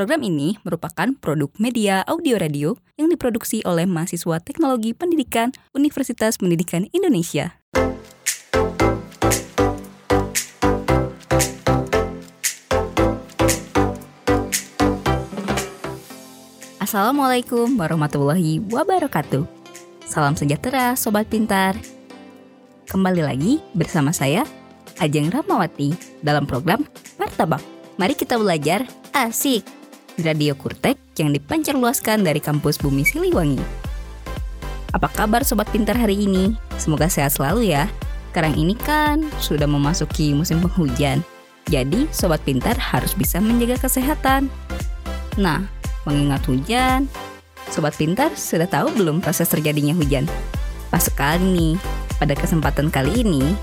Program ini merupakan produk media audio radio yang diproduksi oleh mahasiswa Teknologi Pendidikan Universitas Pendidikan Indonesia. Assalamualaikum warahmatullahi wabarakatuh. Salam sejahtera Sobat Pintar. Kembali lagi bersama saya, Ajeng Ramawati, dalam program Martabak. Mari kita belajar asik Radio Kurtek yang dipancarluaskan dari kampus Bumi Siliwangi. Apa kabar sobat pintar hari ini? Semoga sehat selalu ya. Sekarang ini kan sudah memasuki musim penghujan. Jadi sobat pintar harus bisa menjaga kesehatan. Nah, mengingat hujan, sobat pintar sudah tahu belum proses terjadinya hujan? Pas sekali nih, pada kesempatan kali ini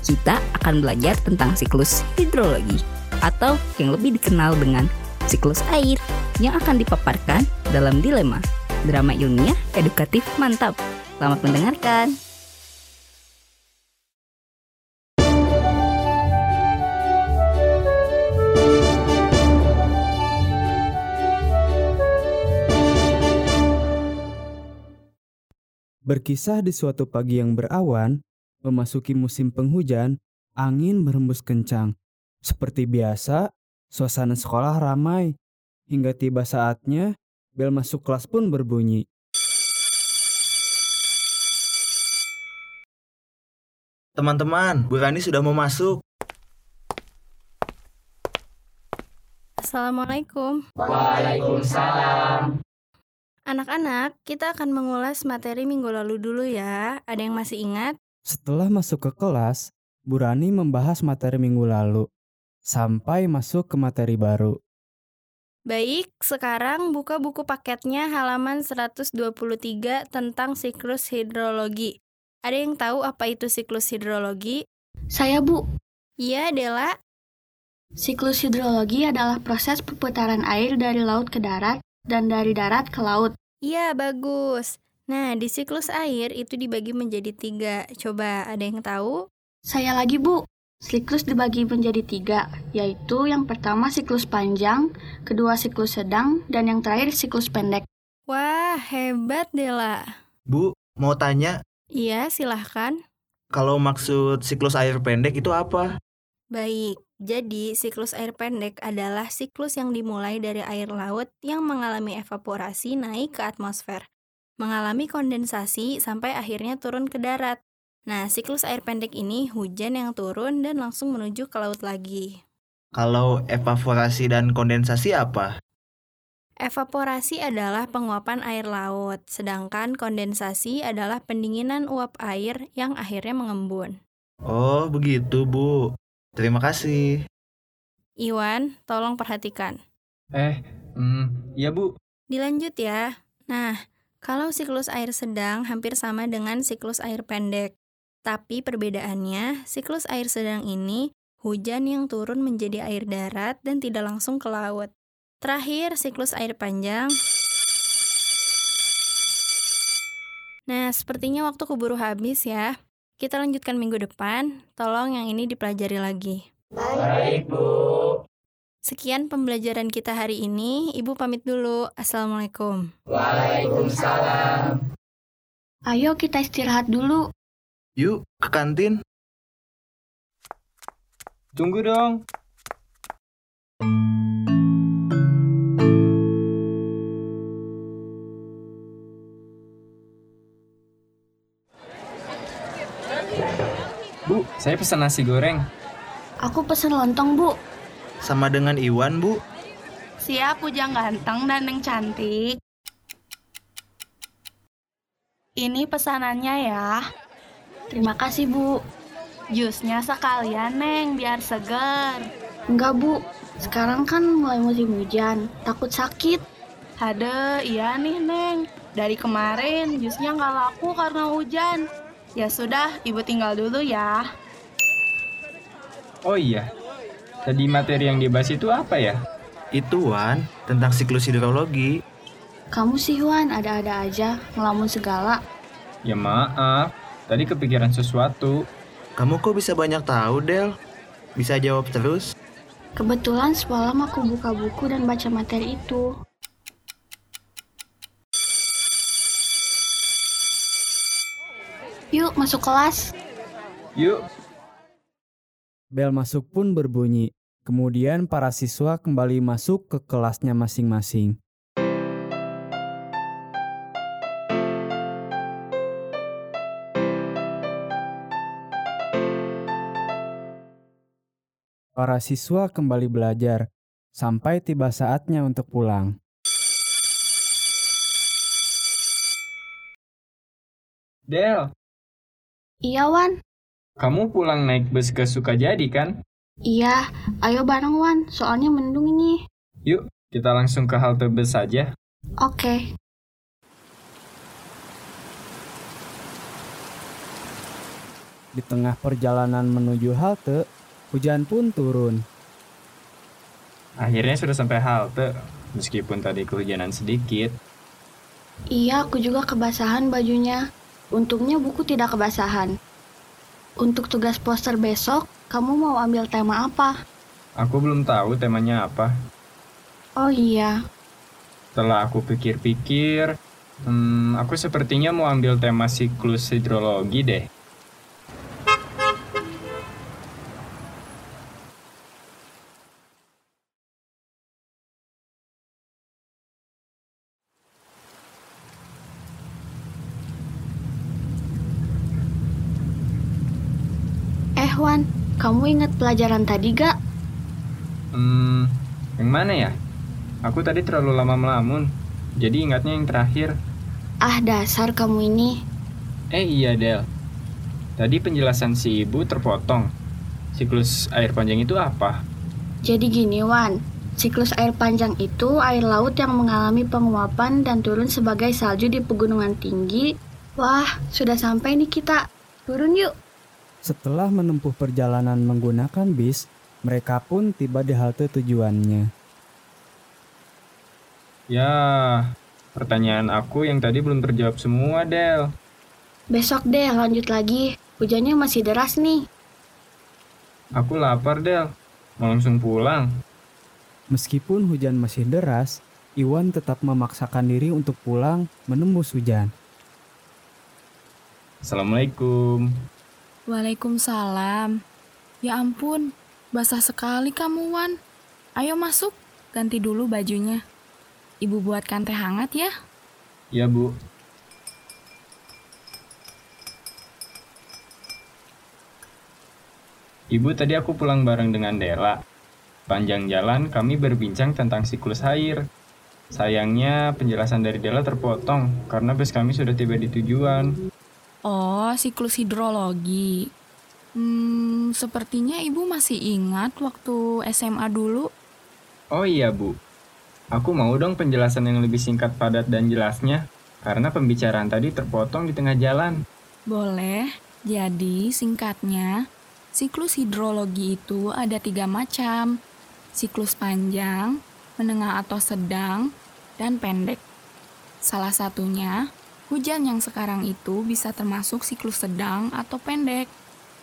kita akan belajar tentang siklus hidrologi atau yang lebih dikenal dengan siklus air yang akan dipaparkan dalam dilema drama ilmiah edukatif mantap. Selamat mendengarkan. Berkisah di suatu pagi yang berawan, memasuki musim penghujan, angin berembus kencang. Seperti biasa, Suasana sekolah ramai. Hingga tiba saatnya, bel masuk kelas pun berbunyi. Teman-teman, Bu Rani sudah mau masuk. Assalamualaikum. Waalaikumsalam. Anak-anak, kita akan mengulas materi minggu lalu dulu ya. Ada yang masih ingat? Setelah masuk ke kelas, Bu Rani membahas materi minggu lalu sampai masuk ke materi baru. Baik, sekarang buka buku paketnya halaman 123 tentang siklus hidrologi. Ada yang tahu apa itu siklus hidrologi? Saya, Bu. Iya, Dela. Siklus hidrologi adalah proses perputaran air dari laut ke darat dan dari darat ke laut. Iya, bagus. Nah, di siklus air itu dibagi menjadi tiga. Coba ada yang tahu? Saya lagi, Bu. Siklus dibagi menjadi tiga, yaitu yang pertama siklus panjang, kedua siklus sedang, dan yang terakhir siklus pendek. Wah, hebat Dela. Bu, mau tanya? Iya, silahkan. Kalau maksud siklus air pendek itu apa? Baik, jadi siklus air pendek adalah siklus yang dimulai dari air laut yang mengalami evaporasi naik ke atmosfer, mengalami kondensasi sampai akhirnya turun ke darat. Nah, siklus air pendek ini hujan yang turun dan langsung menuju ke laut lagi. Kalau evaporasi dan kondensasi apa? Evaporasi adalah penguapan air laut, sedangkan kondensasi adalah pendinginan uap air yang akhirnya mengembun. Oh, begitu, Bu. Terima kasih. Iwan, tolong perhatikan. Eh, hmm, iya, Bu. Dilanjut ya. Nah, kalau siklus air sedang hampir sama dengan siklus air pendek. Tapi perbedaannya, siklus air sedang ini hujan yang turun menjadi air darat dan tidak langsung ke laut. Terakhir, siklus air panjang. Nah, sepertinya waktu keburu habis ya. Kita lanjutkan minggu depan. Tolong yang ini dipelajari lagi. Baik, Bu. Sekian pembelajaran kita hari ini. Ibu pamit dulu. Assalamualaikum. Waalaikumsalam. Ayo kita istirahat dulu. Yuk, ke kantin. Tunggu dong. Bu, saya pesan nasi goreng. Aku pesen lontong, Bu. Sama dengan Iwan, Bu. Siap, Ujang ganteng dan yang cantik. Ini pesanannya ya. Terima kasih, Bu. Jusnya sekalian, Neng, biar segar. Enggak, Bu. Sekarang kan mulai musim hujan. Takut sakit. Ada, iya nih, Neng. Dari kemarin jusnya nggak laku karena hujan. Ya sudah, Ibu tinggal dulu ya. Oh iya, tadi materi yang dibahas itu apa ya? Itu, Wan, tentang siklus hidrologi. Kamu sih, Wan, ada-ada aja. Ngelamun segala. Ya maaf, tadi kepikiran sesuatu. Kamu kok bisa banyak tahu, Del? Bisa jawab terus? Kebetulan semalam aku buka buku dan baca materi itu. Yuk, masuk kelas. Yuk, Bel masuk pun berbunyi. Kemudian para siswa kembali masuk ke kelasnya masing-masing. Para siswa kembali belajar sampai tiba saatnya untuk pulang. Del, Iya, Wan. kamu pulang naik bus ke Sukajadi kan? Iya, ayo bareng, Wan. Soalnya mendung ini. Yuk, kita langsung ke halte bus saja. Oke. Di tengah perjalanan menuju halte, hujan pun turun. Akhirnya sudah sampai halte, meskipun tadi kehujanan sedikit. Iya, aku juga kebasahan bajunya. Untungnya buku tidak kebasahan. Untuk tugas poster besok, kamu mau ambil tema apa? Aku belum tahu temanya apa. Oh iya, Setelah aku pikir-pikir, hmm, aku sepertinya mau ambil tema siklus hidrologi deh. eh Wan, kamu ingat pelajaran tadi gak? Hmm, yang mana ya? Aku tadi terlalu lama melamun, jadi ingatnya yang terakhir. Ah dasar kamu ini. Eh iya Del, tadi penjelasan si ibu terpotong. Siklus air panjang itu apa? Jadi gini Wan, siklus air panjang itu air laut yang mengalami penguapan dan turun sebagai salju di pegunungan tinggi. Wah, sudah sampai nih kita. Turun yuk. Setelah menempuh perjalanan menggunakan bis, mereka pun tiba di halte tujuannya. Ya, pertanyaan aku yang tadi belum terjawab semua Del. Besok deh lanjut lagi. Hujannya masih deras nih. Aku lapar Del, mau langsung pulang. Meskipun hujan masih deras, Iwan tetap memaksakan diri untuk pulang menembus hujan. Assalamualaikum. Waalaikumsalam. Ya ampun, basah sekali kamu, Wan. Ayo masuk, ganti dulu bajunya. Ibu buatkan teh hangat ya. Ya Bu, Ibu tadi aku pulang bareng dengan Dela. Panjang jalan kami berbincang tentang siklus air. Sayangnya penjelasan dari Dela terpotong karena bus kami sudah tiba di tujuan. Oh, siklus hidrologi. Hmm, sepertinya ibu masih ingat waktu SMA dulu. Oh iya Bu, aku mau dong penjelasan yang lebih singkat, padat, dan jelasnya. Karena pembicaraan tadi terpotong di tengah jalan. Boleh. Jadi, singkatnya, siklus hidrologi itu ada tiga macam. Siklus panjang, menengah atau sedang, dan pendek. Salah satunya, hujan yang sekarang itu bisa termasuk siklus sedang atau pendek.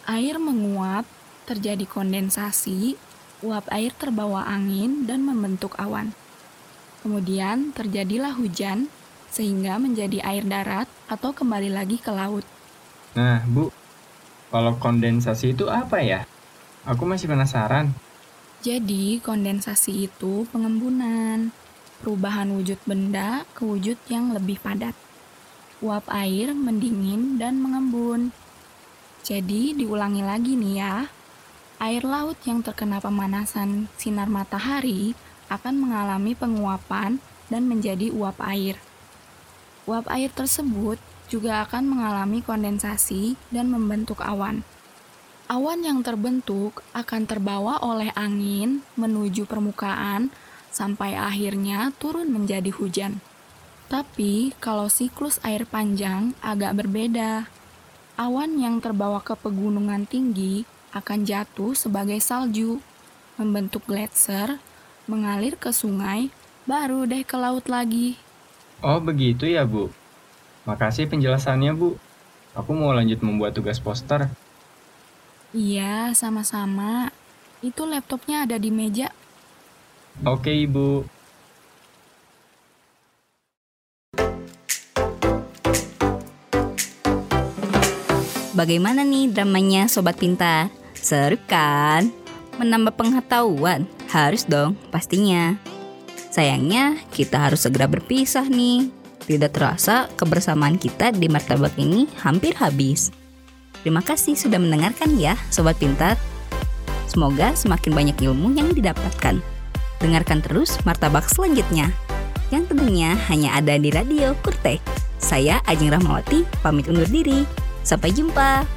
Air menguap, terjadi kondensasi, uap air terbawa angin dan membentuk awan. Kemudian terjadilah hujan, sehingga menjadi air darat atau kembali lagi ke laut. Nah, Bu, kalau kondensasi itu apa ya? Aku masih penasaran. Jadi, kondensasi itu pengembunan, perubahan wujud benda ke wujud yang lebih padat. Uap air mendingin dan mengembun. Jadi, diulangi lagi nih ya. Air laut yang terkena pemanasan sinar matahari akan mengalami penguapan dan menjadi uap air. Uap air tersebut juga akan mengalami kondensasi dan membentuk awan. Awan yang terbentuk akan terbawa oleh angin menuju permukaan sampai akhirnya turun menjadi hujan. Tapi kalau siklus air panjang agak berbeda. Awan yang terbawa ke pegunungan tinggi akan jatuh sebagai salju, membentuk gletser, mengalir ke sungai, baru deh ke laut lagi. Oh, begitu ya, Bu. Makasih penjelasannya, Bu. Aku mau lanjut membuat tugas poster. Iya, sama-sama. Itu laptopnya ada di meja. Oke, Ibu. Bagaimana nih dramanya Sobat Pintar? Seru kan? Menambah pengetahuan? Harus dong, pastinya. Sayangnya, kita harus segera berpisah nih. Tidak terasa kebersamaan kita di martabak ini hampir habis. Terima kasih sudah mendengarkan ya, Sobat Pintar. Semoga semakin banyak ilmu yang didapatkan. Dengarkan terus martabak selanjutnya. Yang tentunya hanya ada di Radio Kurtek. Saya Ajeng Rahmawati, pamit undur diri. Sampai jumpa.